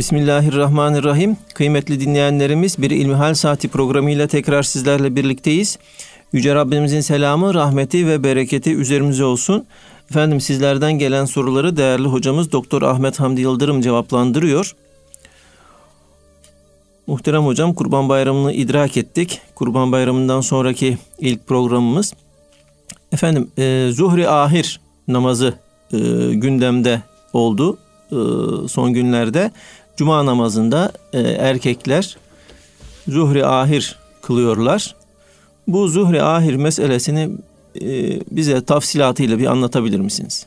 Bismillahirrahmanirrahim. Kıymetli dinleyenlerimiz bir İlmihal Saati programıyla tekrar sizlerle birlikteyiz. Yüce Rabbimizin selamı, rahmeti ve bereketi üzerimize olsun. Efendim sizlerden gelen soruları değerli hocamız Doktor Ahmet Hamdi Yıldırım cevaplandırıyor. Muhterem hocam Kurban Bayramı'nı idrak ettik. Kurban Bayramı'ndan sonraki ilk programımız. Efendim e, Zuhri Ahir namazı e, gündemde oldu e, son günlerde. Cuma namazında e, erkekler Zuhri Ahir kılıyorlar. Bu Zuhri Ahir meselesini e, bize tafsilatıyla bir anlatabilir misiniz?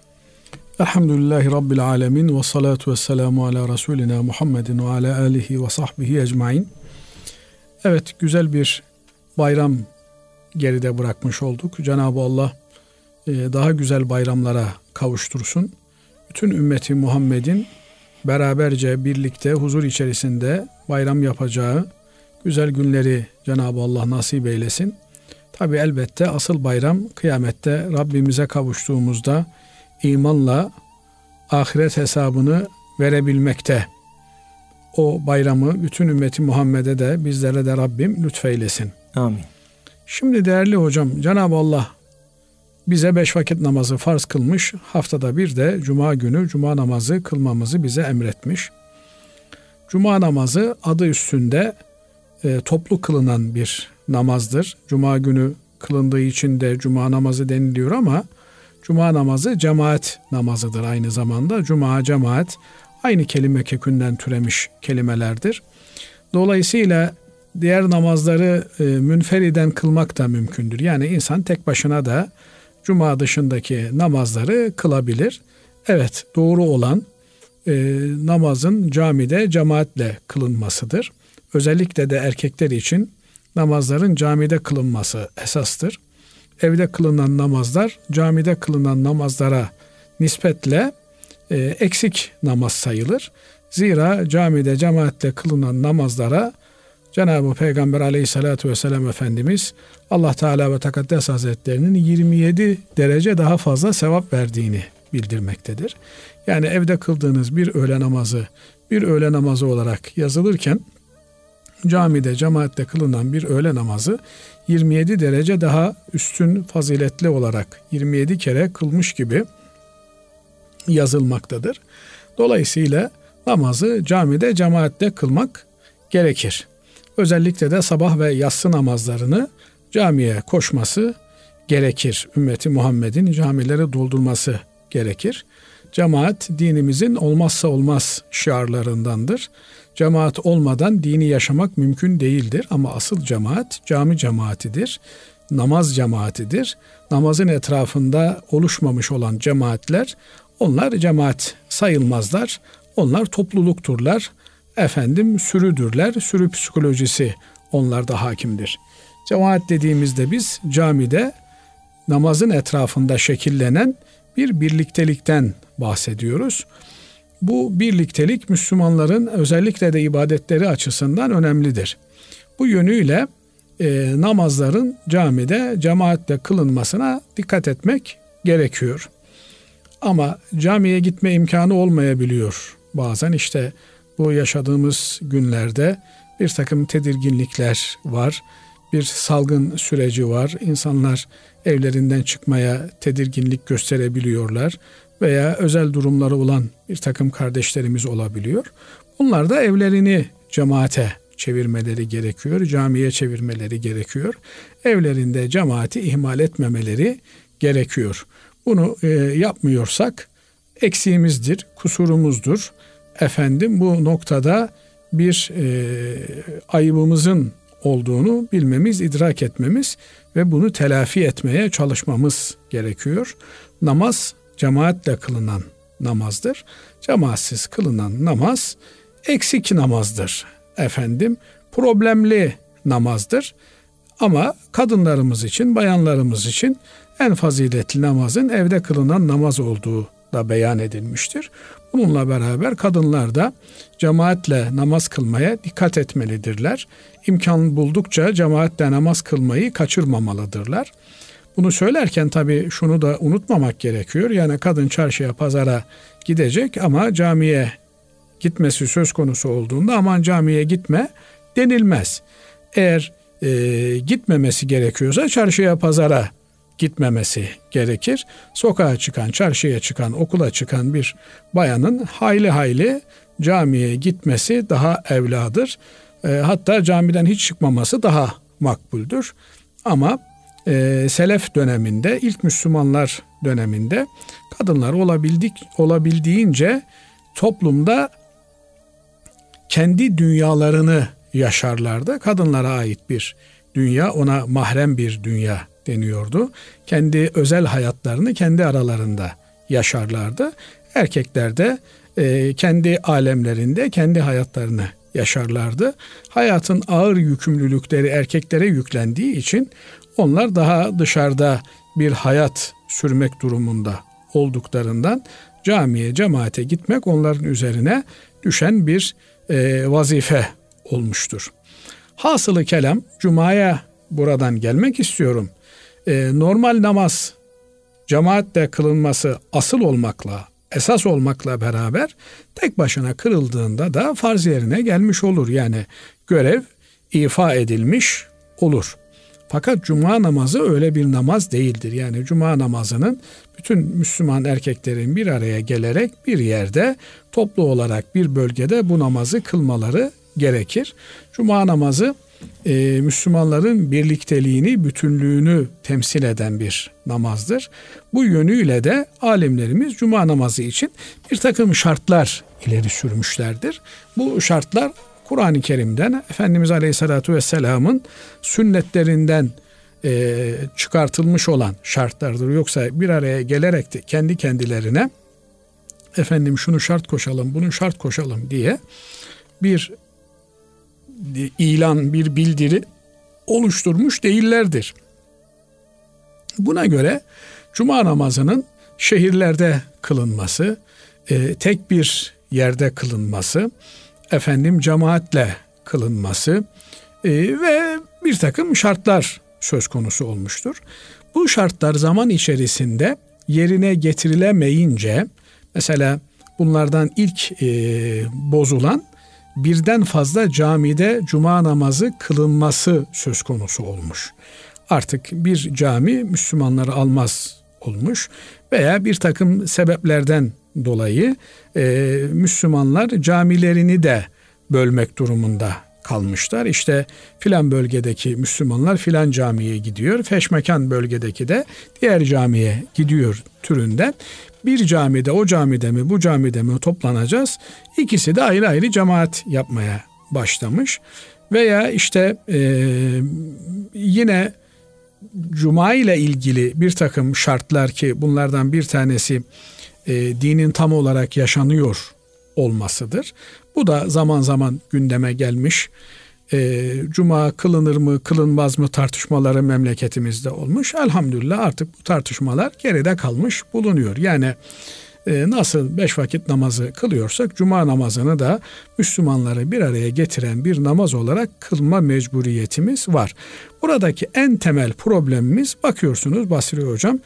Elhamdülillahi Rabbil Alemin ve salatu ve selamu ala Resulina Muhammedin ve ala alihi ve sahbihi ecmain. Evet güzel bir bayram geride bırakmış olduk. Cenab-ı Allah e, daha güzel bayramlara kavuştursun. Bütün ümmeti Muhammed'in beraberce birlikte huzur içerisinde bayram yapacağı güzel günleri Cenab-ı Allah nasip eylesin. Tabi elbette asıl bayram kıyamette Rabbimize kavuştuğumuzda imanla ahiret hesabını verebilmekte. O bayramı bütün ümmeti Muhammed'e de bizlere de Rabbim lütfeylesin. Amin. Şimdi değerli hocam Cenab-ı Allah bize beş vakit namazı farz kılmış. Haftada bir de cuma günü cuma namazı kılmamızı bize emretmiş. Cuma namazı adı üstünde e, toplu kılınan bir namazdır. Cuma günü kılındığı için de cuma namazı deniliyor ama cuma namazı cemaat namazıdır aynı zamanda. Cuma cemaat aynı kelime kökünden türemiş kelimelerdir. Dolayısıyla diğer namazları e, münferiden kılmak da mümkündür. Yani insan tek başına da cuma dışındaki namazları kılabilir. Evet doğru olan e, namazın camide cemaatle kılınmasıdır. Özellikle de erkekler için namazların camide kılınması esastır. Evde kılınan namazlar camide kılınan namazlara nispetle e, eksik namaz sayılır. Zira camide cemaatle kılınan namazlara Cenab-ı Peygamber aleyhissalatü vesselam Efendimiz Allah Teala ve Tekaddes Hazretlerinin 27 derece daha fazla sevap verdiğini bildirmektedir. Yani evde kıldığınız bir öğle namazı bir öğle namazı olarak yazılırken camide cemaatle kılınan bir öğle namazı 27 derece daha üstün faziletli olarak 27 kere kılmış gibi yazılmaktadır. Dolayısıyla namazı camide cemaatle kılmak gerekir. Özellikle de sabah ve yatsı namazlarını camiye koşması gerekir. Ümmeti Muhammed'in camileri doldurması gerekir. Cemaat dinimizin olmazsa olmaz şiarlarındandır. Cemaat olmadan dini yaşamak mümkün değildir ama asıl cemaat cami cemaatidir. Namaz cemaatidir. Namazın etrafında oluşmamış olan cemaatler onlar cemaat sayılmazlar. Onlar toplulukturlar. Efendim sürüdürler. Sürü psikolojisi onlarda hakimdir. Cemaat dediğimizde biz camide namazın etrafında şekillenen bir birliktelikten bahsediyoruz. Bu birliktelik Müslümanların özellikle de ibadetleri açısından önemlidir. Bu yönüyle e, namazların camide cemaatle kılınmasına dikkat etmek gerekiyor. Ama camiye gitme imkanı olmayabiliyor. Bazen işte bu yaşadığımız günlerde bir takım tedirginlikler var. Bir salgın süreci var. İnsanlar evlerinden çıkmaya tedirginlik gösterebiliyorlar veya özel durumları olan bir takım kardeşlerimiz olabiliyor. Bunlar da evlerini cemaate çevirmeleri gerekiyor, camiye çevirmeleri gerekiyor. Evlerinde cemaati ihmal etmemeleri gerekiyor. Bunu e, yapmıyorsak eksiğimizdir, kusurumuzdur. Efendim bu noktada bir e, ayıbımızın olduğunu bilmemiz, idrak etmemiz ve bunu telafi etmeye çalışmamız gerekiyor. Namaz cemaatle kılınan namazdır. Cemaatsiz kılınan namaz eksik namazdır. Efendim problemli namazdır. Ama kadınlarımız için, bayanlarımız için en faziletli namazın evde kılınan namaz olduğu da beyan edilmiştir. Bununla beraber kadınlar da cemaatle namaz kılmaya dikkat etmelidirler. İmkan buldukça cemaatle namaz kılmayı kaçırmamalıdırlar. Bunu söylerken tabii şunu da unutmamak gerekiyor. Yani kadın çarşıya, pazara gidecek ama camiye gitmesi söz konusu olduğunda aman camiye gitme denilmez. Eğer e, gitmemesi gerekiyorsa çarşıya pazara gitmemesi gerekir. Sokağa çıkan, çarşıya çıkan, okula çıkan bir bayanın hayli hayli camiye gitmesi daha evladır. E, hatta camiden hiç çıkmaması daha makbuldür. Ama e, Selef döneminde, ilk Müslümanlar döneminde kadınlar olabildik olabildiğince toplumda kendi dünyalarını yaşarlardı. Kadınlara ait bir dünya, ona mahrem bir dünya deniyordu. Kendi özel hayatlarını kendi aralarında yaşarlardı. Erkekler de e, kendi alemlerinde kendi hayatlarını yaşarlardı. Hayatın ağır yükümlülükleri erkeklere yüklendiği için onlar daha dışarıda bir hayat sürmek durumunda olduklarından camiye, cemaate gitmek onların üzerine düşen bir e, vazife olmuştur. Hasılı kelam Cuma'ya buradan gelmek istiyorum. E, normal namaz cemaatle kılınması asıl olmakla, esas olmakla beraber tek başına kırıldığında da farz yerine gelmiş olur. Yani görev ifa edilmiş olur. Fakat cuma namazı öyle bir namaz değildir. Yani cuma namazının bütün Müslüman erkeklerin bir araya gelerek bir yerde toplu olarak bir bölgede bu namazı kılmaları gerekir. Cuma namazı e, Müslümanların birlikteliğini, bütünlüğünü temsil eden bir namazdır. Bu yönüyle de alimlerimiz cuma namazı için bir takım şartlar ileri sürmüşlerdir. Bu şartlar Kur'an-ı Kerim'den Efendimiz Aleyhisselatü Vesselam'ın sünnetlerinden e, çıkartılmış olan şartlardır. Yoksa bir araya gelerek de kendi kendilerine efendim şunu şart koşalım, bunu şart koşalım diye bir ilan, bir bildiri oluşturmuş değillerdir. Buna göre cuma namazının şehirlerde kılınması, e, tek bir yerde kılınması, efendim cemaatle kılınması e, ve bir takım şartlar söz konusu olmuştur. Bu şartlar zaman içerisinde yerine getirilemeyince mesela bunlardan ilk e, bozulan birden fazla camide cuma namazı kılınması söz konusu olmuş. Artık bir cami Müslümanları almaz olmuş veya bir takım sebeplerden dolayı e, Müslümanlar camilerini de bölmek durumunda kalmışlar. İşte filan bölgedeki Müslümanlar filan camiye gidiyor. Feşmekan bölgedeki de diğer camiye gidiyor türünden. Bir camide o camide mi bu camide mi toplanacağız. İkisi de ayrı ayrı cemaat yapmaya başlamış. Veya işte e, yine Cuma ile ilgili bir takım şartlar ki bunlardan bir tanesi e, dinin tam olarak yaşanıyor olmasıdır. Bu da zaman zaman gündeme gelmiş. E, Cuma kılınır mı kılınmaz mı tartışmaları memleketimizde olmuş. Elhamdülillah artık bu tartışmalar geride kalmış bulunuyor. Yani e, nasıl beş vakit namazı kılıyorsak cuma namazını da Müslümanları bir araya getiren bir namaz olarak kılma mecburiyetimiz var. Buradaki en temel problemimiz bakıyorsunuz Basri Hocam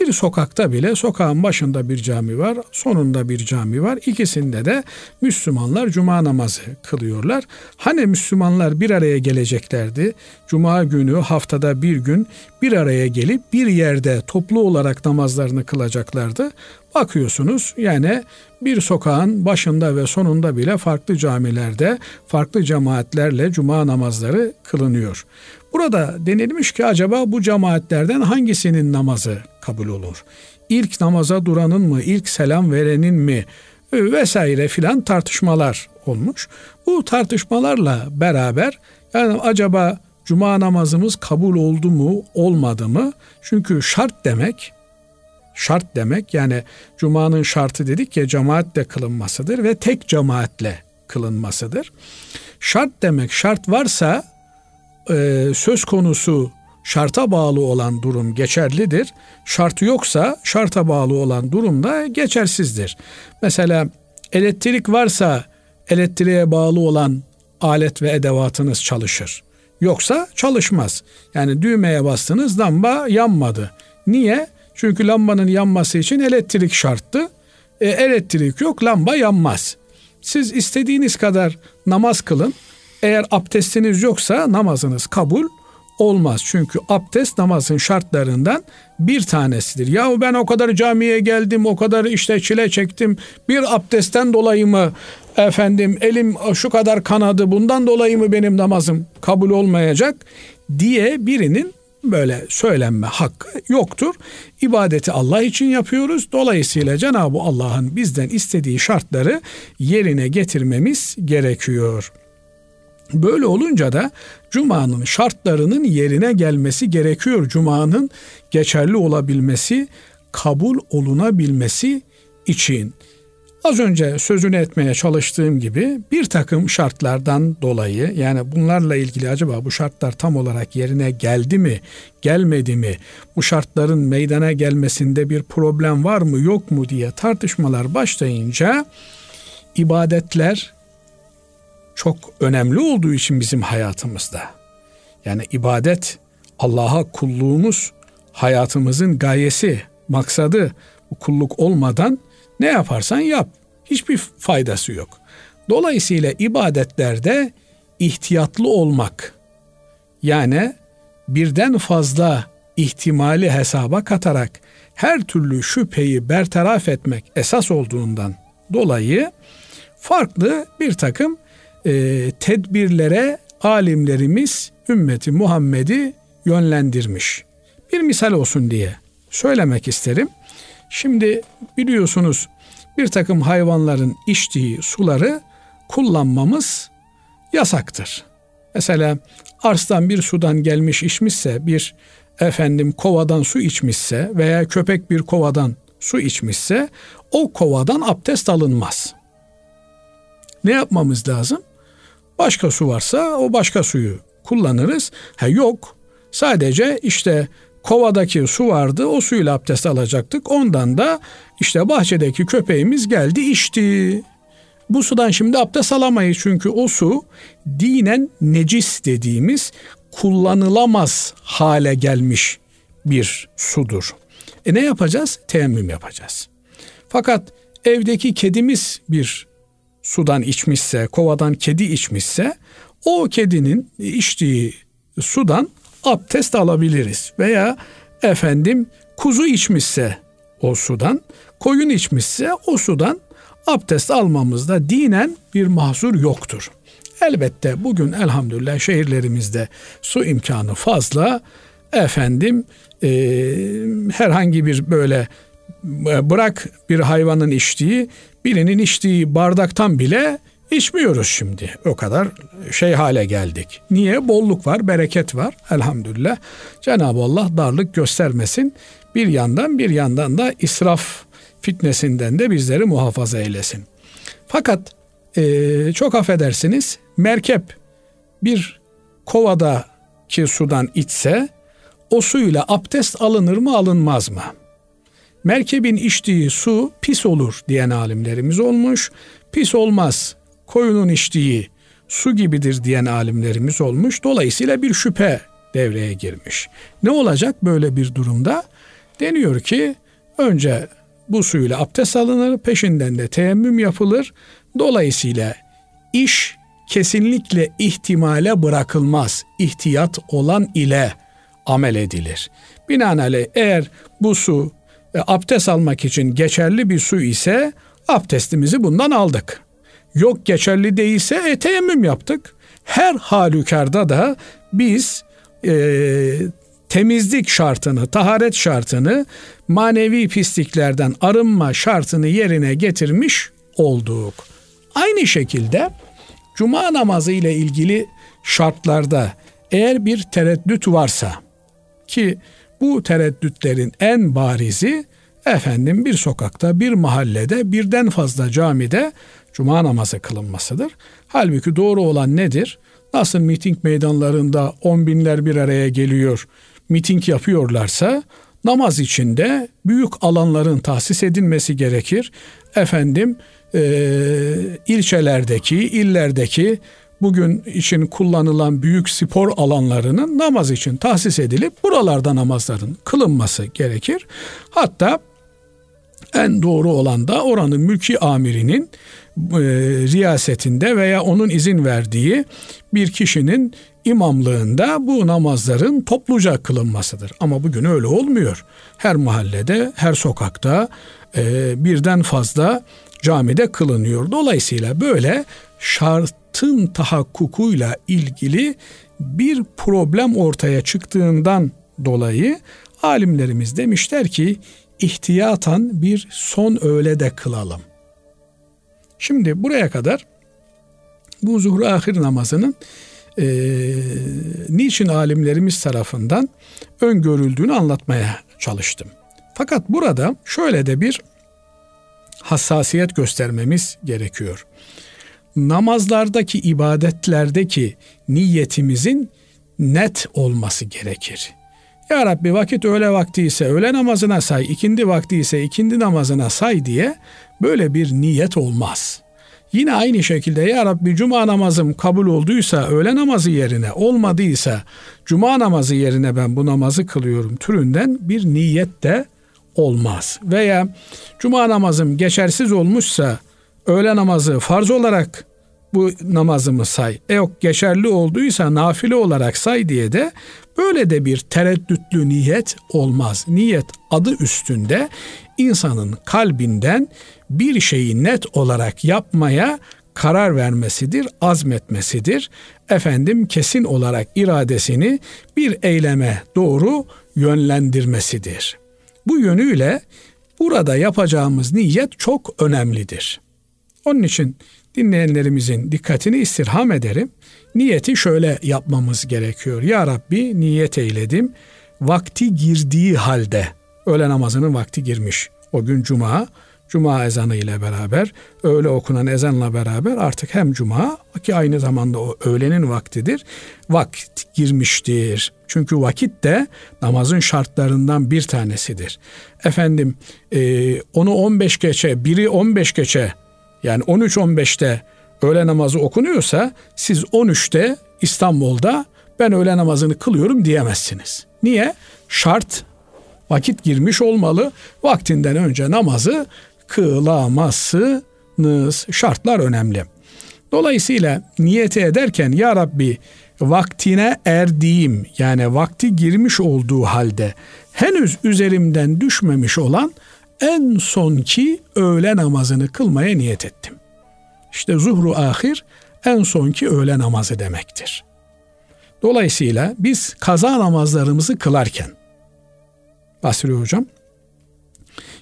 bir sokakta bile sokağın başında bir cami var, sonunda bir cami var. İkisinde de Müslümanlar cuma namazı kılıyorlar. Hani Müslümanlar bir araya geleceklerdi. Cuma günü haftada bir gün bir araya gelip bir yerde toplu olarak namazlarını kılacaklardı. Bakıyorsunuz yani bir sokağın başında ve sonunda bile farklı camilerde farklı cemaatlerle cuma namazları kılınıyor. Burada denilmiş ki acaba bu cemaatlerden hangisinin namazı kabul olur? İlk namaza duranın mı, ilk selam verenin mi vesaire filan tartışmalar olmuş. Bu tartışmalarla beraber yani acaba cuma namazımız kabul oldu mu, olmadı mı? Çünkü şart demek şart demek yani cumanın şartı dedik ya cemaatle kılınmasıdır ve tek cemaatle kılınmasıdır. Şart demek şart varsa e, söz konusu şarta bağlı olan durum geçerlidir. Şartı yoksa şarta bağlı olan durum da geçersizdir. Mesela elektrik varsa elektriğe bağlı olan alet ve edevatınız çalışır. Yoksa çalışmaz. Yani düğmeye bastınız lamba yanmadı. Niye? Çünkü lambanın yanması için elektrik şarttı. E, elektrik yok lamba yanmaz. Siz istediğiniz kadar namaz kılın. Eğer abdestiniz yoksa namazınız kabul olmaz. Çünkü abdest namazın şartlarından bir tanesidir. Yahu ben o kadar camiye geldim, o kadar işte çile çektim. Bir abdestten dolayı mı efendim elim şu kadar kanadı bundan dolayı mı benim namazım kabul olmayacak diye birinin böyle söylenme hakkı yoktur. İbadeti Allah için yapıyoruz. Dolayısıyla Cenab-ı Allah'ın bizden istediği şartları yerine getirmemiz gerekiyor. Böyle olunca da Cuma'nın şartlarının yerine gelmesi gerekiyor. Cuma'nın geçerli olabilmesi, kabul olunabilmesi için. Az önce sözünü etmeye çalıştığım gibi bir takım şartlardan dolayı yani bunlarla ilgili acaba bu şartlar tam olarak yerine geldi mi, gelmedi mi? Bu şartların meydana gelmesinde bir problem var mı, yok mu diye tartışmalar başlayınca ibadetler çok önemli olduğu için bizim hayatımızda. Yani ibadet Allah'a kulluğumuz hayatımızın gayesi, maksadı. Bu kulluk olmadan ne yaparsan yap. Hiçbir faydası yok. Dolayısıyla ibadetlerde ihtiyatlı olmak yani birden fazla ihtimali hesaba katarak her türlü şüpheyi bertaraf etmek esas olduğundan dolayı farklı bir takım e, tedbirlere alimlerimiz ümmeti Muhammed'i yönlendirmiş. Bir misal olsun diye söylemek isterim. Şimdi biliyorsunuz bir takım hayvanların içtiği suları kullanmamız yasaktır. Mesela arslan bir sudan gelmiş içmişse, bir efendim kovadan su içmişse veya köpek bir kovadan su içmişse o kovadan abdest alınmaz. Ne yapmamız lazım? Başka su varsa o başka suyu kullanırız. Ha yok. Sadece işte kovadaki su vardı. O suyla abdest alacaktık. Ondan da işte bahçedeki köpeğimiz geldi içti. Bu sudan şimdi abdest alamayız çünkü o su dinen necis dediğimiz kullanılamaz hale gelmiş bir sudur. E ne yapacağız? Teyemmüm yapacağız. Fakat evdeki kedimiz bir sudan içmişse, kovadan kedi içmişse o kedinin içtiği sudan abdest alabiliriz. Veya efendim kuzu içmişse o sudan, koyun içmişse o sudan abdest almamızda dinen bir mahzur yoktur. Elbette bugün elhamdülillah şehirlerimizde su imkanı fazla. Efendim e, herhangi bir böyle e, bırak bir hayvanın içtiği birinin içtiği bardaktan bile içmiyoruz şimdi. O kadar şey hale geldik. Niye? Bolluk var, bereket var elhamdülillah. Cenab-ı Allah darlık göstermesin. Bir yandan bir yandan da israf fitnesinden de bizleri muhafaza eylesin. Fakat e, çok affedersiniz merkep bir kovadaki sudan içse o suyla abdest alınır mı alınmaz mı? Merkebin içtiği su pis olur diyen alimlerimiz olmuş. Pis olmaz. Koyunun içtiği su gibidir diyen alimlerimiz olmuş. Dolayısıyla bir şüphe devreye girmiş. Ne olacak böyle bir durumda? Deniyor ki önce bu suyla abdest alınır, peşinden de teyemmüm yapılır. Dolayısıyla iş kesinlikle ihtimale bırakılmaz. İhtiyat olan ile amel edilir. Binaenaleyh eğer bu su abdest almak için geçerli bir su ise abdestimizi bundan aldık. Yok geçerli değilse e, teyemmüm yaptık. Her halükarda da biz e, temizlik şartını, taharet şartını, manevi pisliklerden arınma şartını yerine getirmiş olduk. Aynı şekilde cuma namazı ile ilgili şartlarda eğer bir tereddüt varsa ki bu tereddütlerin en barizi efendim bir sokakta, bir mahallede, birden fazla camide cuma namazı kılınmasıdır. Halbuki doğru olan nedir? Nasıl miting meydanlarında on binler bir araya geliyor, miting yapıyorlarsa namaz içinde büyük alanların tahsis edilmesi gerekir. Efendim e, ilçelerdeki, illerdeki bugün için kullanılan büyük spor alanlarının namaz için tahsis edilip buralarda namazların kılınması gerekir. Hatta en doğru olan da oranın mülki amirinin e, riyasetinde veya onun izin verdiği bir kişinin imamlığında bu namazların topluca kılınmasıdır. Ama bugün öyle olmuyor. Her mahallede, her sokakta e, birden fazla camide kılınıyor. Dolayısıyla böyle şartın tahakkukuyla ilgili bir problem ortaya çıktığından dolayı alimlerimiz demişler ki ihtiyatan bir son öğle de kılalım. Şimdi buraya kadar bu zuhur ahir namazının e, niçin alimlerimiz tarafından öngörüldüğünü anlatmaya çalıştım. Fakat burada şöyle de bir hassasiyet göstermemiz gerekiyor. Namazlardaki ibadetlerdeki niyetimizin net olması gerekir. Ya Rabbi vakit öğle vakti ise öğle namazına say, ikindi vakti ise ikindi namazına say diye böyle bir niyet olmaz. Yine aynı şekilde ya Rabbi cuma namazım kabul olduysa öğle namazı yerine olmadıysa cuma namazı yerine ben bu namazı kılıyorum türünden bir niyet de olmaz. Veya cuma namazım geçersiz olmuşsa öğle namazı farz olarak bu namazımı say. E yok geçerli olduysa nafile olarak say diye de böyle de bir tereddütlü niyet olmaz. Niyet adı üstünde insanın kalbinden bir şeyi net olarak yapmaya karar vermesidir, azmetmesidir. Efendim kesin olarak iradesini bir eyleme doğru yönlendirmesidir. Bu yönüyle burada yapacağımız niyet çok önemlidir. Onun için dinleyenlerimizin dikkatini istirham ederim. Niyeti şöyle yapmamız gerekiyor. Ya Rabbi niyet eyledim. Vakti girdiği halde öğle namazının vakti girmiş. O gün cuma, cuma ezanı ile beraber, öğle okunan ezanla beraber artık hem cuma ki aynı zamanda o öğlenin vaktidir. Vakit girmiştir. Çünkü vakit de namazın şartlarından bir tanesidir. Efendim onu 15 geçe, biri 15 geçe yani 13-15'te öğle namazı okunuyorsa siz 13'te İstanbul'da ben öğle namazını kılıyorum diyemezsiniz. Niye? Şart vakit girmiş olmalı. Vaktinden önce namazı kılamazsınız. Şartlar önemli. Dolayısıyla niyeti ederken ya Rabbi vaktine erdiğim yani vakti girmiş olduğu halde henüz üzerimden düşmemiş olan en sonki öğle namazını kılmaya niyet ettim. İşte zuhru ahir en sonki öğle namazı demektir. Dolayısıyla biz kaza namazlarımızı kılarken Basri hocam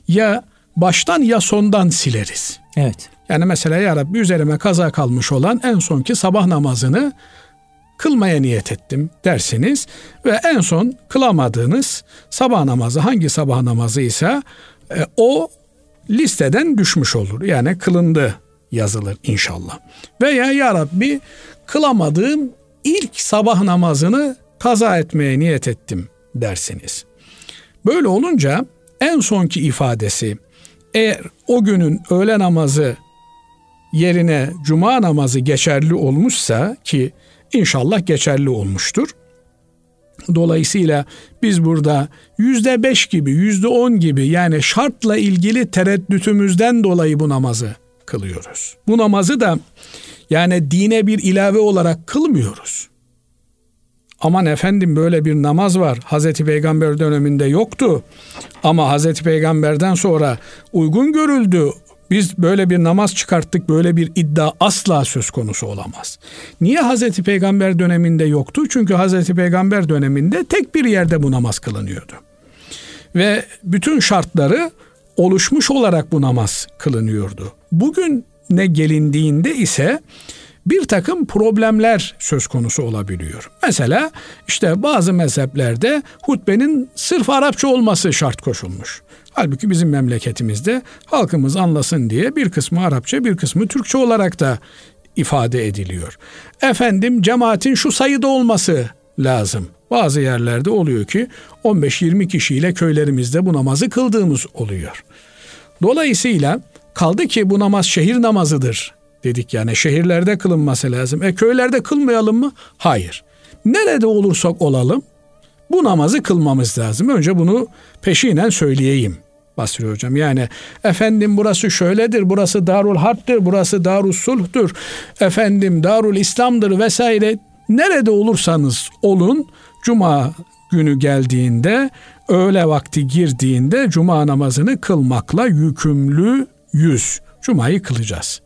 ya baştan ya sondan sileriz. Evet. Yani mesela ya Rabbi üzerime kaza kalmış olan en sonki sabah namazını kılmaya niyet ettim dersiniz ve en son kılamadığınız sabah namazı hangi sabah namazı ise o listeden düşmüş olur. Yani kılındı yazılır inşallah. Veya ya Rabbi kılamadığım ilk sabah namazını kaza etmeye niyet ettim dersiniz. Böyle olunca en sonki ifadesi eğer o günün öğle namazı yerine cuma namazı geçerli olmuşsa ki inşallah geçerli olmuştur. Dolayısıyla biz burada yüzde beş gibi, yüzde on gibi yani şartla ilgili tereddütümüzden dolayı bu namazı kılıyoruz. Bu namazı da yani dine bir ilave olarak kılmıyoruz. Aman efendim böyle bir namaz var. Hazreti Peygamber döneminde yoktu. Ama Hazreti Peygamber'den sonra uygun görüldü. Biz böyle bir namaz çıkarttık, böyle bir iddia asla söz konusu olamaz. Niye Hazreti Peygamber döneminde yoktu? Çünkü Hazreti Peygamber döneminde tek bir yerde bu namaz kılınıyordu. Ve bütün şartları oluşmuş olarak bu namaz kılınıyordu. Bugün ne gelindiğinde ise bir takım problemler söz konusu olabiliyor. Mesela işte bazı mezheplerde hutbenin sırf Arapça olması şart koşulmuş. Halbuki bizim memleketimizde halkımız anlasın diye bir kısmı Arapça bir kısmı Türkçe olarak da ifade ediliyor. Efendim cemaatin şu sayıda olması lazım. Bazı yerlerde oluyor ki 15-20 kişiyle köylerimizde bu namazı kıldığımız oluyor. Dolayısıyla kaldı ki bu namaz şehir namazıdır dedik yani şehirlerde kılınması lazım. E köylerde kılmayalım mı? Hayır. Nerede olursak olalım bu namazı kılmamız lazım. Önce bunu peşinen söyleyeyim. Basri hocam. Yani efendim burası şöyledir, burası Darul Harp'tir, burası Darul Sulh'tur, efendim Darul İslam'dır vesaire. Nerede olursanız olun cuma günü geldiğinde öğle vakti girdiğinde cuma namazını kılmakla yükümlü yüz. Cumayı kılacağız.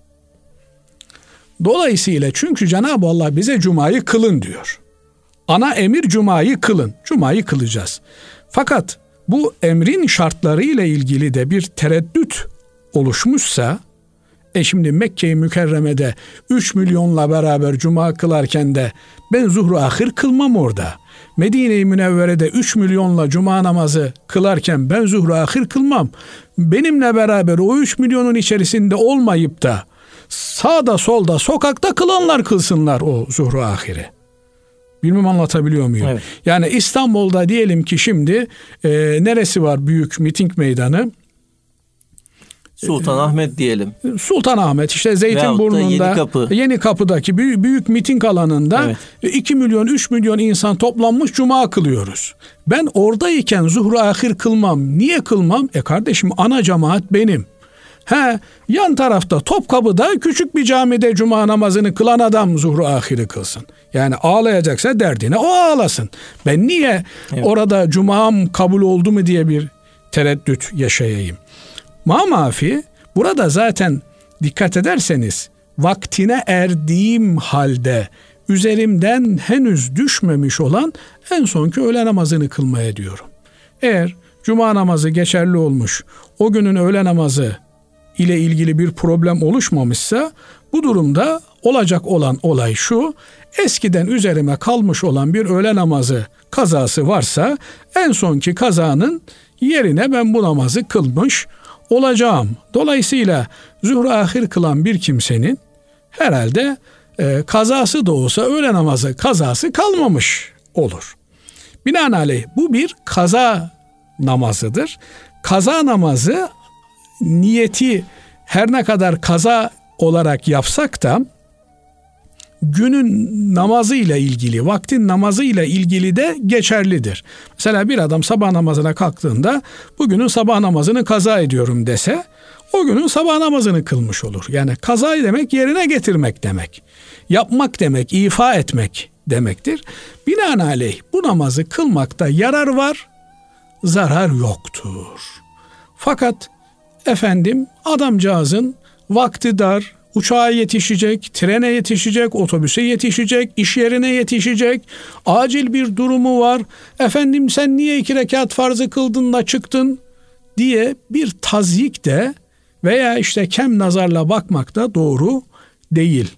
Dolayısıyla çünkü Cenab-ı Allah bize cumayı kılın diyor. Ana emir cumayı kılın. Cumayı kılacağız. Fakat bu emrin şartları ile ilgili de bir tereddüt oluşmuşsa e şimdi Mekke-i Mükerreme'de 3 milyonla beraber cuma kılarken de ben zuhru ahir kılmam orada. Medine-i Münevvere'de 3 milyonla cuma namazı kılarken ben zuhru ahir kılmam. Benimle beraber o 3 milyonun içerisinde olmayıp da sağda solda sokakta kılanlar kılsınlar o zuhru ahiri. Bilmem anlatabiliyor muyum? Evet. Yani İstanbul'da diyelim ki şimdi e, neresi var büyük miting meydanı? Sultan Ahmet diyelim. Sultan Ahmet işte Zeytinburnu'nda yeni, kapı. yeni kapıdaki büyük, büyük miting alanında evet. 2 milyon 3 milyon insan toplanmış cuma kılıyoruz. Ben oradayken zuhru ahir kılmam. Niye kılmam? E kardeşim ana cemaat benim. He, yan tarafta Topkapı'da küçük bir camide cuma namazını kılan adam zuhru ahiri kılsın. Yani ağlayacaksa derdine o ağlasın. Ben niye evet. orada cumam kabul oldu mu diye bir tereddüt yaşayayım. Ma mafi burada zaten dikkat ederseniz vaktine erdiğim halde üzerimden henüz düşmemiş olan en sonki öğle namazını kılmaya diyorum. Eğer cuma namazı geçerli olmuş, o günün öğle namazı ile ilgili bir problem oluşmamışsa bu durumda olacak olan olay şu. Eskiden üzerime kalmış olan bir öğle namazı kazası varsa en sonki kazanın yerine ben bu namazı kılmış olacağım. Dolayısıyla zuhru ahir kılan bir kimsenin herhalde e, kazası da olsa öğle namazı kazası kalmamış olur. Binaenaleyh bu bir kaza namazıdır. Kaza namazı niyeti her ne kadar kaza olarak yapsak da günün namazı ile ilgili, vaktin namazı ile ilgili de geçerlidir. Mesela bir adam sabah namazına kalktığında bugünün sabah namazını kaza ediyorum dese o günün sabah namazını kılmış olur. Yani kaza demek yerine getirmek demek. Yapmak demek, ifa etmek demektir. Binaenaleyh bu namazı kılmakta yarar var, zarar yoktur. Fakat efendim adamcağızın vakti dar, uçağa yetişecek, trene yetişecek, otobüse yetişecek, iş yerine yetişecek, acil bir durumu var. Efendim sen niye iki rekat farzı kıldın da çıktın diye bir tazyik de veya işte kem nazarla bakmak da doğru değil.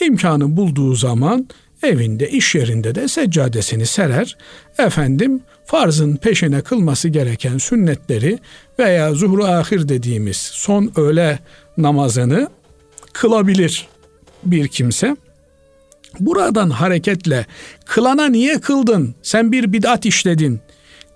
İmkanı bulduğu zaman evinde, iş yerinde de seccadesini serer. Efendim farzın peşine kılması gereken sünnetleri veya zuhru ahir dediğimiz son öğle namazını kılabilir bir kimse. Buradan hareketle kılana niye kıldın? Sen bir bid'at işledin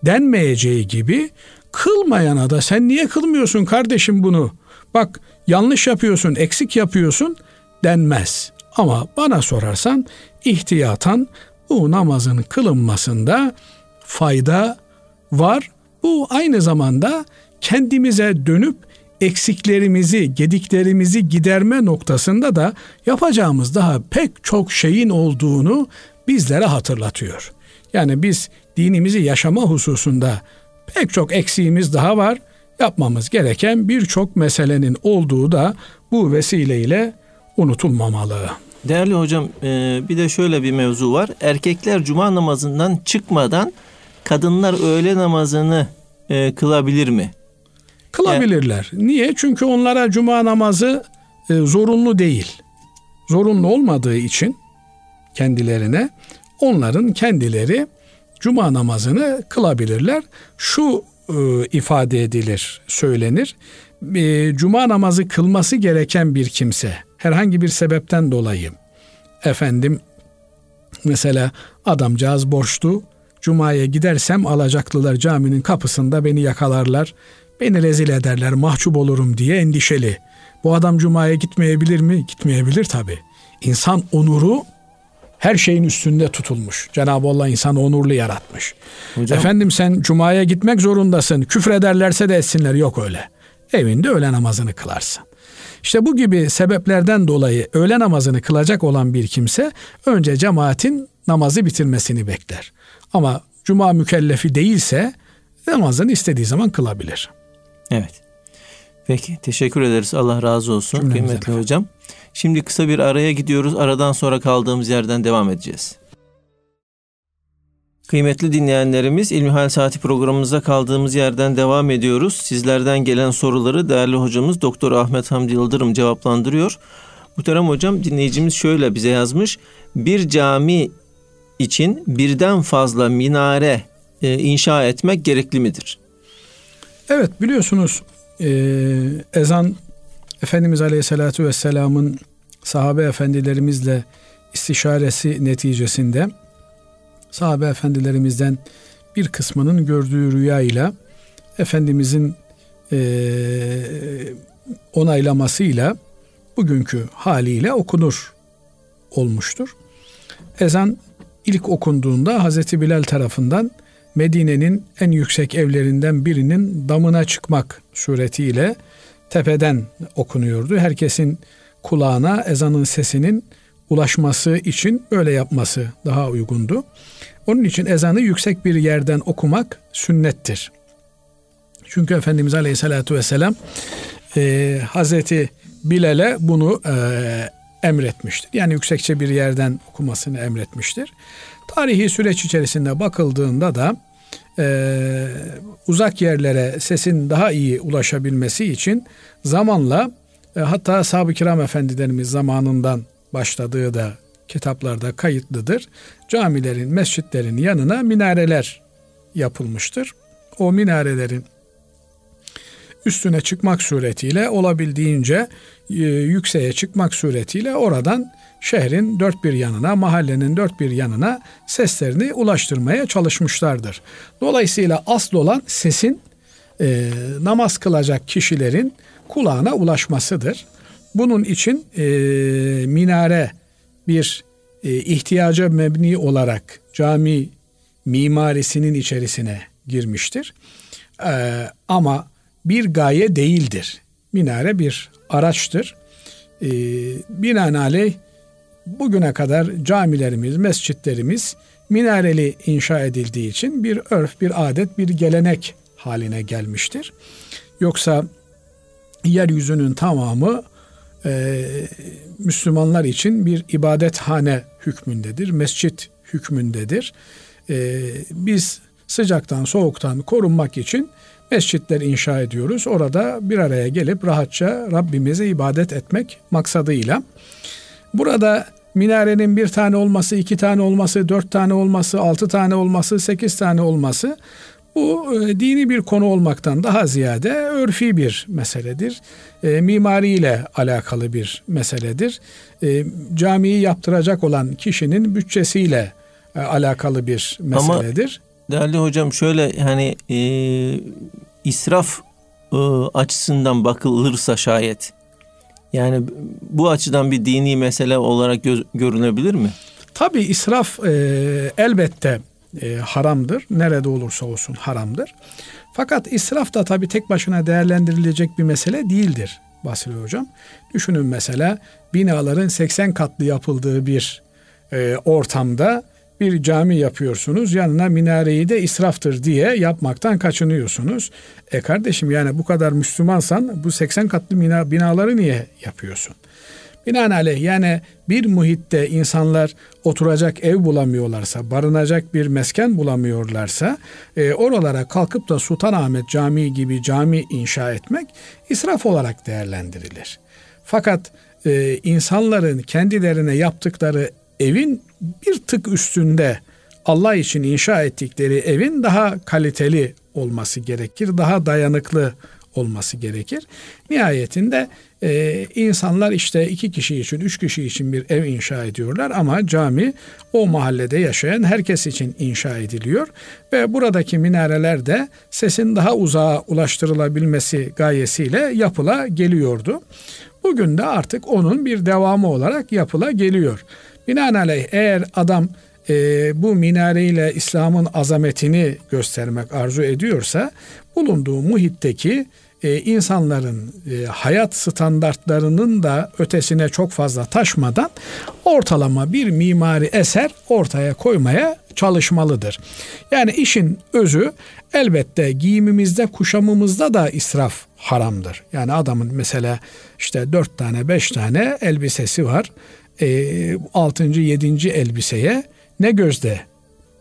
denmeyeceği gibi kılmayana da sen niye kılmıyorsun kardeşim bunu? Bak yanlış yapıyorsun, eksik yapıyorsun denmez. Ama bana sorarsan ihtiyatan bu namazın kılınmasında fayda var. Bu aynı zamanda kendimize dönüp eksiklerimizi, gediklerimizi giderme noktasında da yapacağımız daha pek çok şeyin olduğunu bizlere hatırlatıyor. Yani biz dinimizi yaşama hususunda pek çok eksiğimiz daha var. Yapmamız gereken birçok meselenin olduğu da bu vesileyle unutulmamalı. Değerli hocam e, bir de şöyle bir mevzu var. Erkekler cuma namazından çıkmadan kadınlar öğle namazını e, kılabilir mi? Kılabilirler. Yani, Niye? Çünkü onlara cuma namazı e, zorunlu değil. Zorunlu olmadığı için kendilerine onların kendileri cuma namazını kılabilirler. Şu e, ifade edilir, söylenir. E, cuma namazı kılması gereken bir kimse herhangi bir sebepten dolayı efendim mesela adamcağız borçlu Cuma'ya gidersem alacaklılar caminin kapısında beni yakalarlar. Beni rezil ederler, mahcup olurum diye endişeli. Bu adam Cuma'ya gitmeyebilir mi? Gitmeyebilir tabi. İnsan onuru her şeyin üstünde tutulmuş. Cenab-ı Allah insanı onurlu yaratmış. Hocam, Efendim sen cumaya gitmek zorundasın. Küfrederlerse de etsinler. Yok öyle. Evinde öğle namazını kılarsın. İşte bu gibi sebeplerden dolayı öğle namazını kılacak olan bir kimse önce cemaatin namazı bitirmesini bekler. Ama cuma mükellefi değilse namazını istediği zaman kılabilir. Evet. Peki teşekkür ederiz. Allah razı olsun Cümlemize kıymetli efendim. hocam. Şimdi kısa bir araya gidiyoruz. Aradan sonra kaldığımız yerden devam edeceğiz. Kıymetli dinleyenlerimiz İlmihal Saati programımıza kaldığımız yerden devam ediyoruz. Sizlerden gelen soruları değerli hocamız Doktor Ahmet Hamdi Yıldırım cevaplandırıyor. Muhterem hocam dinleyicimiz şöyle bize yazmış. Bir cami için birden fazla minare e, inşa etmek gerekli midir? Evet biliyorsunuz e, ezan Efendimiz Aleyhisselatü Vesselam'ın sahabe efendilerimizle istişaresi neticesinde sahabe efendilerimizden bir kısmının gördüğü rüyayla Efendimizin e, onaylamasıyla bugünkü haliyle okunur olmuştur. Ezan ilk okunduğunda Hazreti Bilal tarafından Medine'nin en yüksek evlerinden birinin damına çıkmak suretiyle tepeden okunuyordu. Herkesin kulağına ezanın sesinin ulaşması için böyle yapması daha uygundu. Onun için ezanı yüksek bir yerden okumak sünnettir. Çünkü Efendimiz Aleyhisselatü Vesselam e, Hazreti Bilal'e bunu e, emretmiştir. Yani yüksekçe bir yerden okumasını emretmiştir. Tarihi süreç içerisinde bakıldığında da e, uzak yerlere sesin daha iyi ulaşabilmesi için zamanla e, hatta Ashab-ı Kiram Efendilerimiz zamanından başladığı da kitaplarda kayıtlıdır. Camilerin, mescitlerin yanına minareler yapılmıştır. O minarelerin üstüne çıkmak suretiyle olabildiğince yükseğe çıkmak suretiyle oradan şehrin dört bir yanına, mahallenin dört bir yanına seslerini ulaştırmaya çalışmışlardır. Dolayısıyla asıl olan sesin e, namaz kılacak kişilerin kulağına ulaşmasıdır. Bunun için e, minare bir e, ihtiyaca mebni olarak cami mimarisinin içerisine girmiştir. E, ama bir gaye değildir. Minare bir araçtır. E, binaenaleyh bugüne kadar camilerimiz, mescitlerimiz minareli inşa edildiği için bir örf, bir adet, bir gelenek haline gelmiştir. Yoksa yeryüzünün tamamı e, Müslümanlar için bir ibadethane hükmündedir, mescit hükmündedir. E, biz sıcaktan, soğuktan korunmak için mescitler inşa ediyoruz. Orada bir araya gelip rahatça Rabbimize ibadet etmek maksadıyla. Burada minarenin bir tane olması, iki tane olması, dört tane olması, altı tane olması, sekiz tane olması bu e, dini bir konu olmaktan daha ziyade örfi bir meseledir. E, mimariyle alakalı bir meseledir. E, camiyi yaptıracak olan kişinin bütçesiyle e, alakalı bir meseledir. Değerli hocam şöyle hani e, israf e, açısından bakılırsa şayet yani bu açıdan bir dini mesele olarak göz, görünebilir mi? Tabi israf e, elbette e, haramdır. Nerede olursa olsun haramdır. Fakat israf da tabi tek başına değerlendirilecek bir mesele değildir Basri Hocam. Düşünün mesela binaların 80 katlı yapıldığı bir e, ortamda bir cami yapıyorsunuz. Yanına minareyi de israftır diye yapmaktan kaçınıyorsunuz. E kardeşim yani bu kadar Müslümansan bu 80 katlı bina, binaları niye yapıyorsun? Binaenaleyh yani bir muhitte insanlar oturacak ev bulamıyorlarsa, barınacak bir mesken bulamıyorlarsa e, oralara kalkıp da Sultanahmet Camii gibi cami inşa etmek israf olarak değerlendirilir. Fakat e, insanların kendilerine yaptıkları evin bir tık üstünde Allah için inşa ettikleri evin daha kaliteli olması gerekir, daha dayanıklı olması gerekir. Nihayetinde e, insanlar işte iki kişi için, üç kişi için bir ev inşa ediyorlar ama cami o mahallede yaşayan herkes için inşa ediliyor ve buradaki minareler de sesin daha uzağa ulaştırılabilmesi gayesiyle yapıla geliyordu. Bugün de artık onun bir devamı olarak yapıla geliyor. Binaenaleyh eğer adam e, bu minareyle İslam'ın azametini göstermek arzu ediyorsa bulunduğu muhitteki e, insanların e, hayat standartlarının da ötesine çok fazla taşmadan ortalama bir mimari eser ortaya koymaya çalışmalıdır. Yani işin özü elbette giyimimizde, kuşamımızda da israf haramdır. Yani adamın mesela işte dört tane, beş tane elbisesi var. E, altıncı, yedinci elbiseye ne gözde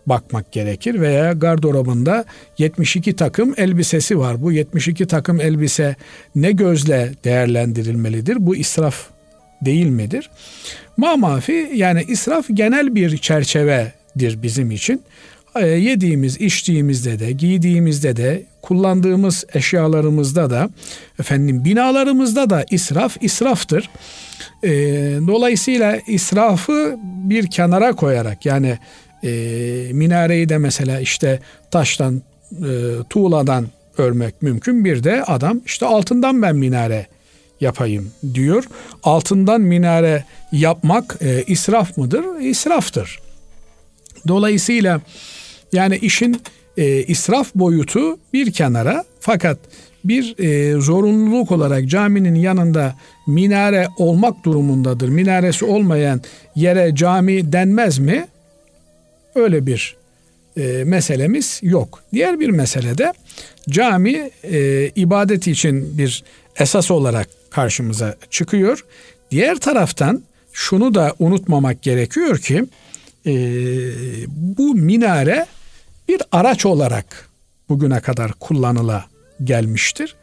bakmak gerekir veya gardırobunda 72 takım elbisesi var. Bu 72 takım elbise ne gözle değerlendirilmelidir? Bu israf değil midir? Mamafi yani israf genel bir çerçevedir bizim için. E, yediğimiz, içtiğimizde de, giydiğimizde de, kullandığımız eşyalarımızda da, efendim binalarımızda da israf israftır. E, dolayısıyla israfı bir kenara koyarak yani e, minareyi de mesela işte taştan, e, tuğladan örmek mümkün. Bir de adam işte altından ben minare yapayım diyor. Altından minare yapmak e, israf mıdır? İsraftır. Dolayısıyla yani işin e, israf boyutu bir kenara fakat bir e, zorunluluk olarak caminin yanında minare olmak durumundadır. Minaresi olmayan yere cami denmez mi? Öyle bir e, meselemiz yok. Diğer bir mesele de cami e, ibadet için bir esas olarak karşımıza çıkıyor. Diğer taraftan şunu da unutmamak gerekiyor ki e, bu minare bir araç olarak bugüne kadar kullanıla gelmiştir.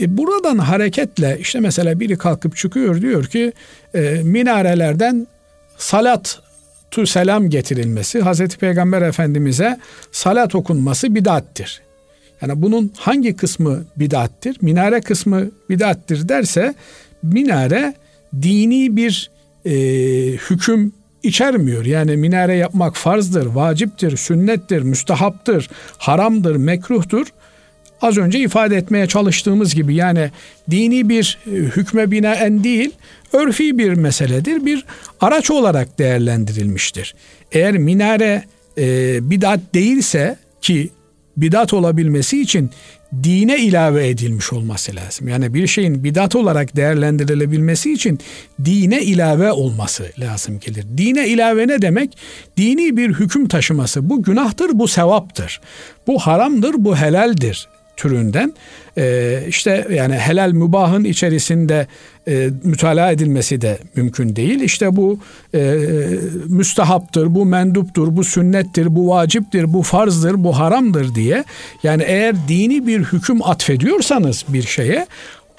E, buradan hareketle işte mesela biri kalkıp çıkıyor diyor ki e, minarelerden salat tu selam getirilmesi, Hazreti Peygamber Efendimiz'e salat okunması bidattir. Yani bunun hangi kısmı bidattir? Minare kısmı bidattir derse minare dini bir e, hüküm içermiyor. Yani minare yapmak farzdır, vaciptir, sünnettir, müstahaptır, haramdır, mekruhtur. Az önce ifade etmeye çalıştığımız gibi yani dini bir e, hükme binaen değil, örfi bir meseledir. Bir araç olarak değerlendirilmiştir. Eğer minare e, bidat değilse ki bidat olabilmesi için dine ilave edilmiş olması lazım. Yani bir şeyin bidat olarak değerlendirilebilmesi için dine ilave olması lazım gelir. Dine ilave ne demek? Dini bir hüküm taşıması. Bu günahtır, bu sevaptır. Bu haramdır, bu helaldir türünden e, işte yani helal mübahın içerisinde e, mütalaa edilmesi de mümkün değil. İşte bu e, müstehaptır, bu menduptur, bu sünnettir, bu vaciptir, bu farzdır, bu haramdır diye. Yani eğer dini bir hüküm atfediyorsanız bir şeye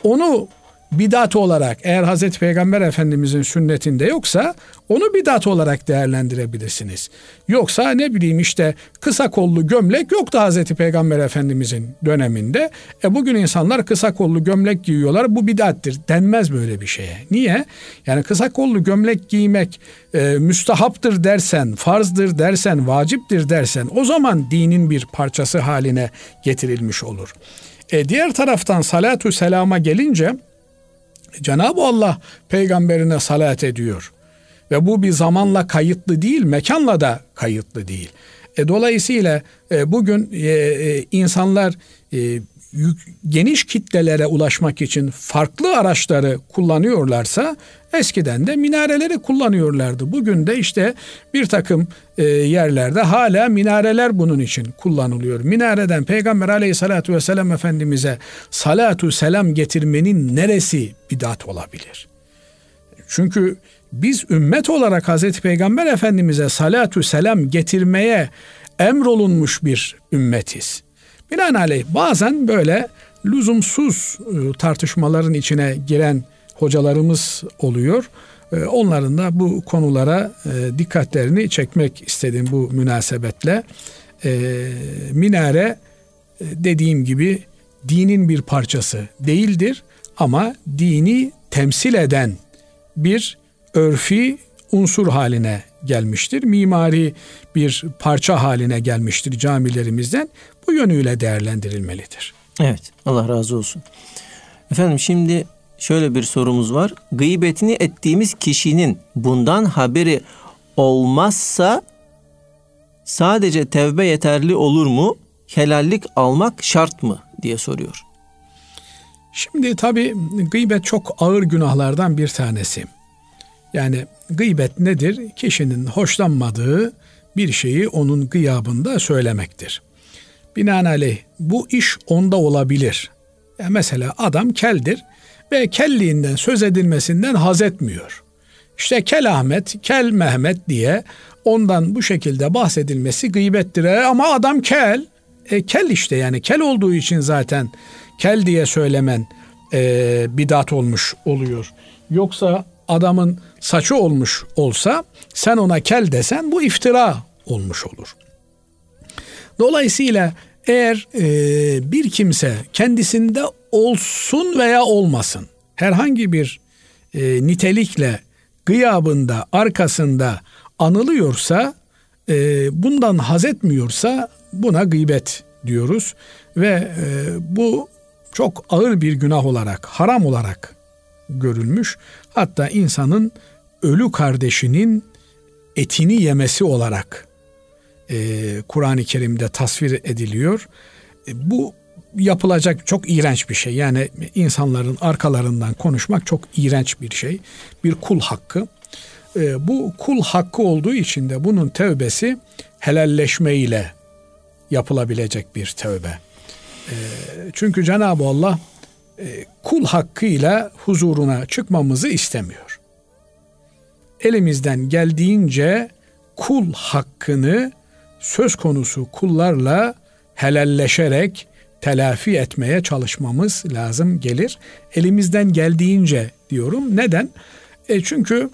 onu bidat olarak eğer Hazreti Peygamber Efendimizin sünnetinde yoksa onu bidat olarak değerlendirebilirsiniz. Yoksa ne bileyim işte kısa kollu gömlek yoktu Hazreti Peygamber Efendimizin döneminde. E bugün insanlar kısa kollu gömlek giyiyorlar bu bidattir denmez böyle bir şeye. Niye? Yani kısa kollu gömlek giymek e, müstahaptır dersen, farzdır dersen, vaciptir dersen o zaman dinin bir parçası haline getirilmiş olur. E diğer taraftan salatu selama gelince Cenab-ı Allah peygamberine salat ediyor. Ve bu bir zamanla kayıtlı değil, mekanla da kayıtlı değil. E, dolayısıyla e, bugün e, e, insanlar e, geniş kitlelere ulaşmak için farklı araçları kullanıyorlarsa eskiden de minareleri kullanıyorlardı. Bugün de işte bir takım e, yerlerde hala minareler bunun için kullanılıyor. Minareden Peygamber aleyhissalatu vesselam Efendimiz'e salatu selam getirmenin neresi bidat olabilir? Çünkü biz ümmet olarak Hazreti Peygamber Efendimiz'e salatu selam getirmeye emrolunmuş bir ümmetiz. Binaenaleyh bazen böyle lüzumsuz e, tartışmaların içine giren hocalarımız oluyor. E, onların da bu konulara e, dikkatlerini çekmek istedim bu münasebetle. Minare dediğim gibi dinin bir parçası değildir ama dini temsil eden bir örfi unsur haline gelmiştir. Mimari bir parça haline gelmiştir camilerimizden. Bu yönüyle değerlendirilmelidir. Evet Allah razı olsun. Efendim şimdi şöyle bir sorumuz var. Gıybetini ettiğimiz kişinin bundan haberi olmazsa sadece tevbe yeterli olur mu? Helallik almak şart mı diye soruyor. Şimdi tabi gıybet çok ağır günahlardan bir tanesi. Yani gıybet nedir? Kişinin hoşlanmadığı bir şeyi onun gıyabında söylemektir. Binaenaleyh bu iş onda olabilir. Yani mesela adam keldir ve kelliğinden söz edilmesinden haz etmiyor. İşte Kel Ahmet, Kel Mehmet diye ondan bu şekilde bahsedilmesi gıybettir. E, ama adam kel, e, kel işte yani kel olduğu için zaten kel diye söylemen e, bidat olmuş oluyor. Yoksa adamın saçı olmuş olsa sen ona kel desen bu iftira olmuş olur. Dolayısıyla eğer e, bir kimse kendisinde olsun veya olmasın herhangi bir e, nitelikle gıyabında arkasında anılıyorsa e, bundan haz etmiyorsa buna gıybet diyoruz ve e, bu çok ağır bir günah olarak haram olarak görülmüş. Hatta insanın ölü kardeşinin etini yemesi olarak e, Kur'an-ı Kerim'de tasvir ediliyor. E, bu yapılacak çok iğrenç bir şey. Yani insanların arkalarından konuşmak çok iğrenç bir şey. Bir kul hakkı. E, bu kul hakkı olduğu için de bunun tevbesi helalleşme ile yapılabilecek bir tevbe. E, çünkü Cenab-ı Allah e, kul hakkıyla huzuruna çıkmamızı istemiyor. Elimizden geldiğince kul hakkını söz konusu kullarla helalleşerek telafi etmeye çalışmamız lazım gelir. Elimizden geldiğince diyorum. Neden? E çünkü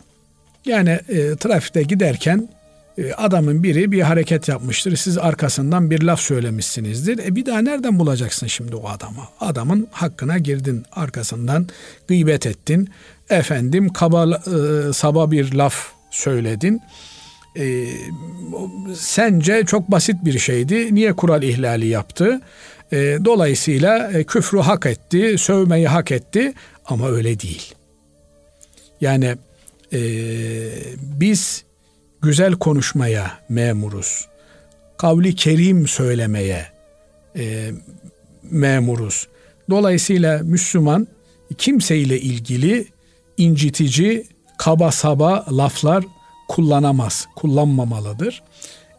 yani e, trafikte giderken e, adamın biri bir hareket yapmıştır. Siz arkasından bir laf söylemişsinizdir. E bir daha nereden bulacaksın şimdi o adamı? Adamın hakkına girdin. Arkasından gıybet ettin. Efendim kaba e, saba bir laf söyledin. E, sence çok basit bir şeydi. Niye kural ihlali yaptı? E, dolayısıyla e, küfrü hak etti, sövmeyi hak etti ama öyle değil. Yani e, biz güzel konuşmaya memuruz. Kavli kerim söylemeye e, memuruz. Dolayısıyla Müslüman kimseyle ilgili incitici, kaba saba laflar kullanamaz, kullanmamalıdır.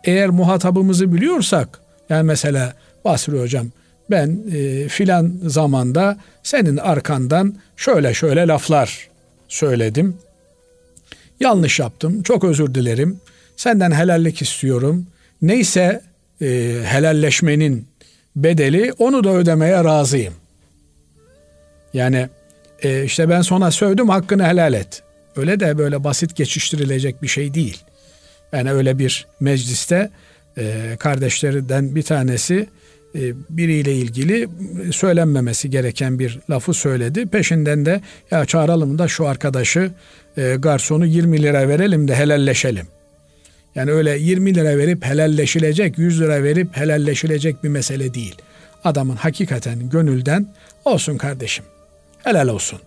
Eğer muhatabımızı biliyorsak, yani mesela Basri Hocam ben e, filan zamanda senin arkandan şöyle şöyle laflar söyledim. Yanlış yaptım. Çok özür dilerim. Senden helallik istiyorum. Neyse e, helalleşmenin bedeli onu da ödemeye razıyım. Yani e, işte ben sana sövdüm hakkını helal et. Öyle de böyle basit geçiştirilecek bir şey değil. Yani öyle bir mecliste e, kardeşlerinden bir tanesi e, biriyle ilgili söylenmemesi gereken bir lafı söyledi. Peşinden de ya çağıralım da şu arkadaşı e, garsonu 20 lira verelim de helalleşelim. Yani öyle 20 lira verip helalleşilecek, 100 lira verip helalleşilecek bir mesele değil. Adamın hakikaten gönülden olsun kardeşim, helal olsun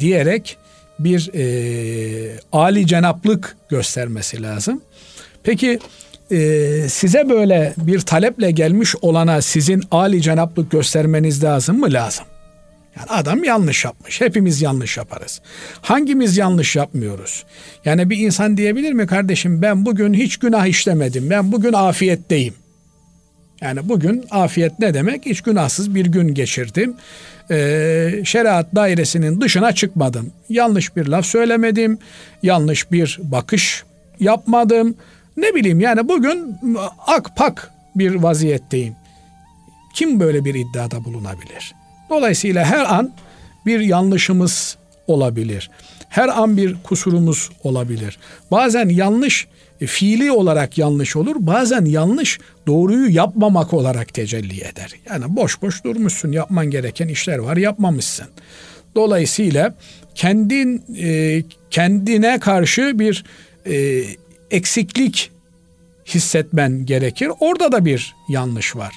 diyerek bir e, ali cenaplık göstermesi lazım. Peki e, size böyle bir taleple gelmiş olana sizin ali cenaplık göstermeniz lazım mı? Lazım. Yani adam yanlış yapmış. Hepimiz yanlış yaparız. Hangimiz yanlış yapmıyoruz? Yani bir insan diyebilir mi kardeşim ben bugün hiç günah işlemedim. Ben bugün afiyetteyim. Yani bugün afiyet ne demek? Hiç günahsız bir gün geçirdim. Ee, şeriat dairesinin dışına çıkmadım. Yanlış bir laf söylemedim. Yanlış bir bakış yapmadım. Ne bileyim yani bugün akpak bir vaziyetteyim. Kim böyle bir iddiada bulunabilir? Dolayısıyla her an bir yanlışımız olabilir. Her an bir kusurumuz olabilir. Bazen yanlış e, fiili olarak yanlış olur. Bazen yanlış doğruyu yapmamak olarak tecelli eder. Yani boş boş durmuşsun. Yapman gereken işler var, yapmamışsın. Dolayısıyla kendin e, kendine karşı bir e, eksiklik hissetmen gerekir. Orada da bir yanlış var.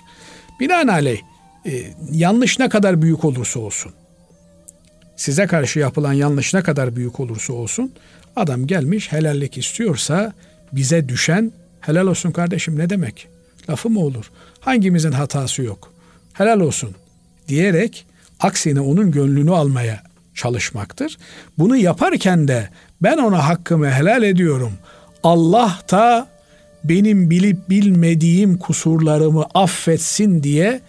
Binaenaleyh yanlış ne kadar büyük olursa olsun size karşı yapılan yanlış ne kadar büyük olursa olsun adam gelmiş helallik istiyorsa bize düşen helal olsun kardeşim ne demek? Lafı mı olur? Hangimizin hatası yok? Helal olsun diyerek aksine onun gönlünü almaya çalışmaktır. Bunu yaparken de ben ona hakkımı helal ediyorum. Allah da benim bilip bilmediğim kusurlarımı affetsin diye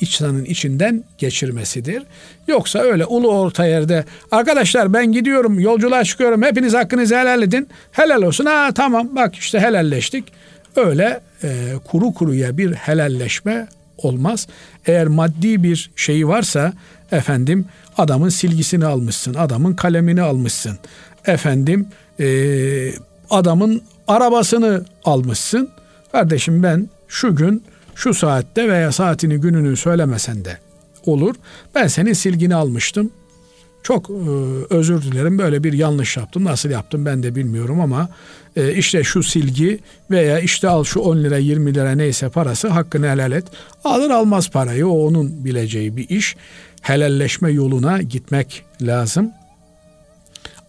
içtanın içinden geçirmesidir. Yoksa öyle ulu orta yerde arkadaşlar ben gidiyorum yolculuğa çıkıyorum hepiniz hakkınızı helal edin. Helal olsun ha tamam bak işte helalleştik. Öyle e, kuru kuruya bir helalleşme olmaz. Eğer maddi bir şeyi varsa efendim adamın silgisini almışsın, adamın kalemini almışsın. Efendim e, adamın arabasını almışsın. Kardeşim ben şu gün şu saatte veya saatini gününü söylemesen de olur. Ben senin silgini almıştım. Çok e, özür dilerim böyle bir yanlış yaptım. Nasıl yaptım ben de bilmiyorum ama e, işte şu silgi veya işte al şu 10 lira 20 lira neyse parası hakkını helal et. Alır almaz parayı o onun bileceği bir iş. Helalleşme yoluna gitmek lazım.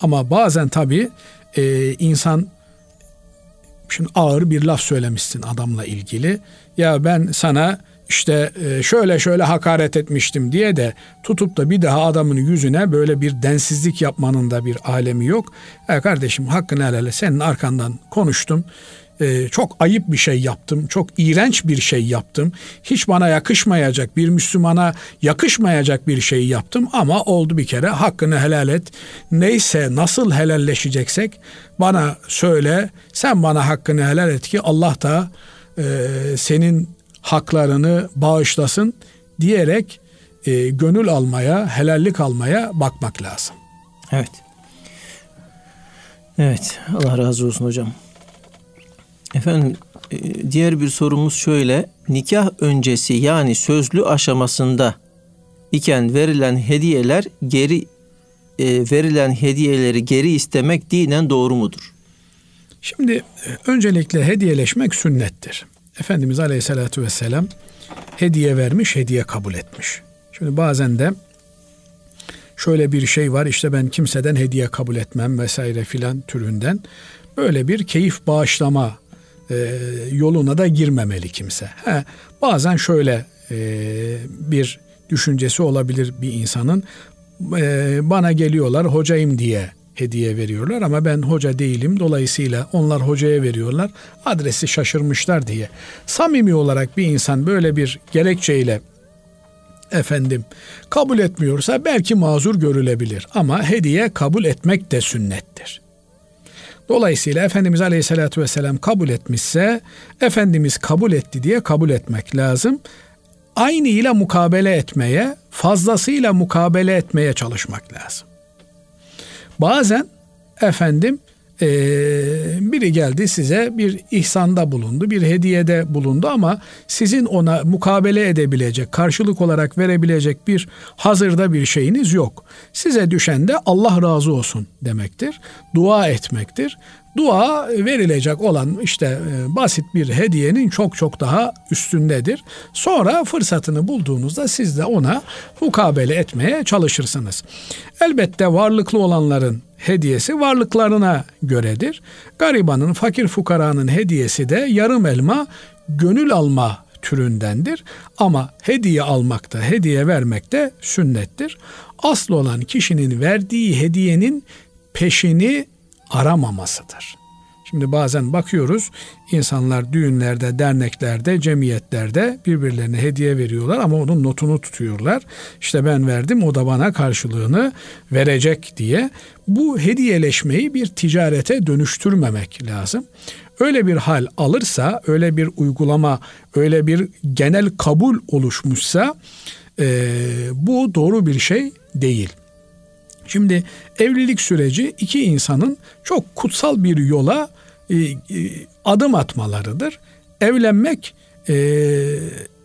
Ama bazen tabii e, insan şimdi ağır bir laf söylemişsin adamla ilgili. Ya ben sana işte e, şöyle şöyle hakaret etmiştim diye de tutup da bir daha adamın yüzüne böyle bir densizlik yapmanın da bir alemi yok. E kardeşim hakkını helal senin arkandan konuştum. Ee, çok ayıp bir şey yaptım, çok iğrenç bir şey yaptım. Hiç bana yakışmayacak, bir Müslümana yakışmayacak bir şey yaptım ama oldu bir kere hakkını helal et. Neyse nasıl helalleşeceksek bana söyle, sen bana hakkını helal et ki Allah da e, senin haklarını bağışlasın diyerek e, gönül almaya, helallik almaya bakmak lazım. Evet. Evet. Allah razı olsun hocam. Efendim e, diğer bir sorumuz şöyle. Nikah öncesi yani sözlü aşamasında iken verilen hediyeler geri e, verilen hediyeleri geri istemek dinen doğru mudur? Şimdi e, öncelikle hediyeleşmek sünnettir. Efendimiz Aleyhisselatü Vesselam hediye vermiş, hediye kabul etmiş. Şimdi bazen de şöyle bir şey var işte ben kimseden hediye kabul etmem vesaire filan türünden böyle bir keyif bağışlama e, yoluna da girmemeli kimse. He, bazen şöyle e, bir düşüncesi olabilir bir insanın e, bana geliyorlar hocayım diye hediye veriyorlar ama ben hoca değilim. Dolayısıyla onlar hocaya veriyorlar. Adresi şaşırmışlar diye. Samimi olarak bir insan böyle bir gerekçeyle efendim kabul etmiyorsa belki mazur görülebilir ama hediye kabul etmek de sünnettir. Dolayısıyla Efendimiz Aleyhisselatü Vesselam kabul etmişse Efendimiz kabul etti diye kabul etmek lazım. Aynı ile mukabele etmeye, fazlasıyla mukabele etmeye çalışmak lazım. Bazen efendim e, biri geldi size bir ihsanda bulundu, bir hediyede bulundu ama sizin ona mukabele edebilecek, karşılık olarak verebilecek bir hazırda bir şeyiniz yok. Size düşen de Allah razı olsun demektir. Dua etmektir. Dua verilecek olan işte e, basit bir hediyenin çok çok daha üstündedir. Sonra fırsatını bulduğunuzda siz de ona mukabele etmeye çalışırsınız. Elbette varlıklı olanların hediyesi varlıklarına göredir. Garibanın, fakir fukaranın hediyesi de yarım elma gönül alma türündendir. Ama hediye almakta, hediye vermekte sünnettir. Asıl olan kişinin verdiği hediyenin peşini aramamasıdır. Şimdi bazen bakıyoruz insanlar düğünlerde, derneklerde, cemiyetlerde birbirlerine hediye veriyorlar ama onun notunu tutuyorlar. İşte ben verdim o da bana karşılığını verecek diye. Bu hediyeleşmeyi bir ticarete dönüştürmemek lazım. Öyle bir hal alırsa, öyle bir uygulama, öyle bir genel kabul oluşmuşsa e, bu doğru bir şey değil. Şimdi evlilik süreci iki insanın çok kutsal bir yola e, e, adım atmalarıdır. Evlenmek e,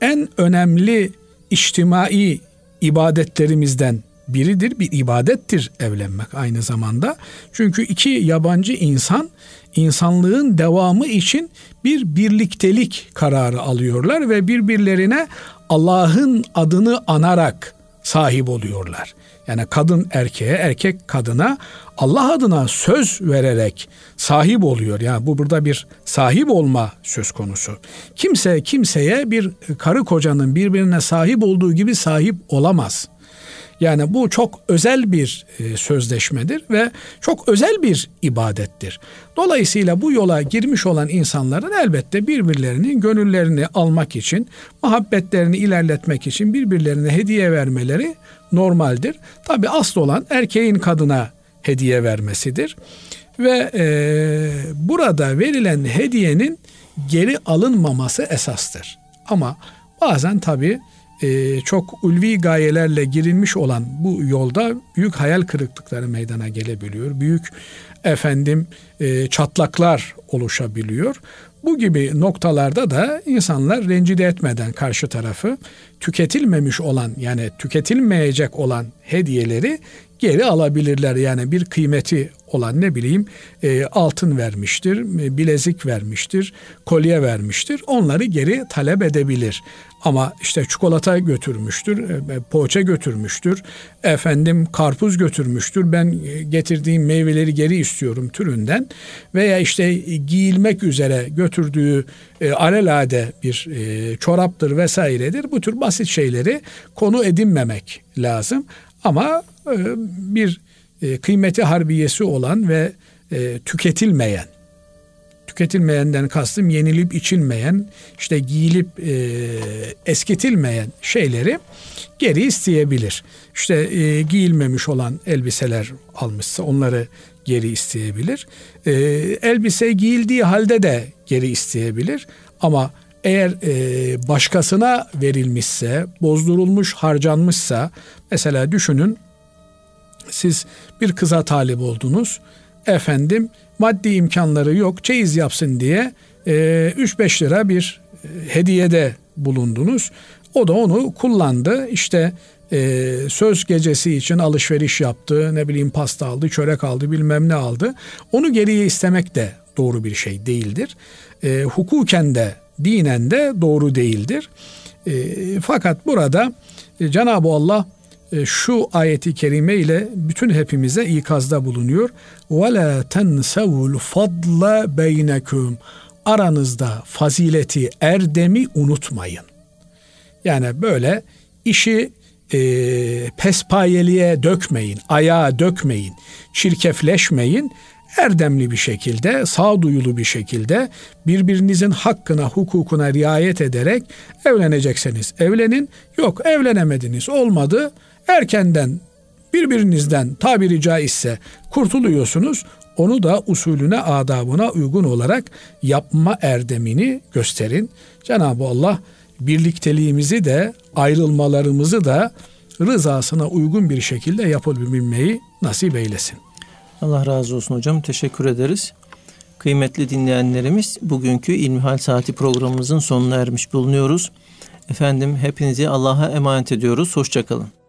en önemli içtimai ibadetlerimizden biridir. Bir ibadettir evlenmek aynı zamanda. Çünkü iki yabancı insan insanlığın devamı için bir birliktelik kararı alıyorlar ve birbirlerine Allah'ın adını anarak sahip oluyorlar. Yani kadın erkeğe, erkek kadına Allah adına söz vererek sahip oluyor. Yani bu burada bir sahip olma söz konusu. Kimse kimseye bir karı kocanın birbirine sahip olduğu gibi sahip olamaz. Yani bu çok özel bir e, sözleşmedir ve çok özel bir ibadettir. Dolayısıyla bu yola girmiş olan insanların elbette birbirlerinin gönüllerini almak için, muhabbetlerini ilerletmek için birbirlerine hediye vermeleri normaldir. Tabi asıl olan erkeğin kadına hediye vermesidir. Ve e, burada verilen hediyenin geri alınmaması esastır. Ama bazen tabi e, çok ulvi gayelerle girilmiş olan bu yolda büyük hayal kırıklıkları meydana gelebiliyor. Büyük efendim e, çatlaklar oluşabiliyor. Bu gibi noktalarda da insanlar rencide etmeden karşı tarafı tüketilmemiş olan yani tüketilmeyecek olan hediyeleri geri alabilirler. Yani bir kıymeti olan ne bileyim e, altın vermiştir, bilezik vermiştir, kolye vermiştir. Onları geri talep edebilir. Ama işte çikolata götürmüştür, e, e, poğaça götürmüştür, efendim karpuz götürmüştür. Ben e, getirdiğim meyveleri geri istiyorum türünden veya işte giyilmek üzere götürdüğü alelade bir çoraptır vesairedir. Bu tür basit şeyleri konu edinmemek lazım. Ama bir kıymeti harbiyesi olan ve tüketilmeyen tüketilmeyenden kastım yenilip içilmeyen, işte giyilip e, eskitilmeyen şeyleri geri isteyebilir. İşte e, giyilmemiş olan elbiseler almışsa onları geri isteyebilir. E, elbise giyildiği halde de geri isteyebilir. Ama eğer e, başkasına verilmişse, bozdurulmuş, harcanmışsa, mesela düşünün siz bir kıza talip oldunuz. Efendim maddi imkanları yok çeyiz yapsın diye e, 3-5 lira bir e, hediyede bulundunuz. O da onu kullandı. İşte e, söz gecesi için alışveriş yaptı, ne bileyim pasta aldı, çörek aldı, bilmem ne aldı. Onu geriye istemek de doğru bir şey değildir. E, hukuken de dinen de doğru değildir. E, fakat burada e, Cenab-ı Allah e, şu ayeti kerime ile bütün hepimize ikazda bulunuyor. وَلَا تَنْسَوُ الْفَضْلَ بَيْنَكُمْ Aranızda fazileti, erdemi unutmayın. Yani böyle işi e, pespayeliğe dökmeyin, ayağa dökmeyin, çirkefleşmeyin. Erdemli bir şekilde, sağduyulu bir şekilde birbirinizin hakkına, hukukuna riayet ederek evlenecekseniz evlenin. Yok evlenemediniz, olmadı erkenden birbirinizden tabiri caizse kurtuluyorsunuz. Onu da usulüne, adabına uygun olarak yapma erdemini gösterin. Cenab-ı Allah birlikteliğimizi de ayrılmalarımızı da rızasına uygun bir şekilde yapabilmeyi nasip eylesin. Allah razı olsun hocam. Teşekkür ederiz. Kıymetli dinleyenlerimiz bugünkü İlmihal Saati programımızın sonuna ermiş bulunuyoruz. Efendim hepinizi Allah'a emanet ediyoruz. Hoşçakalın.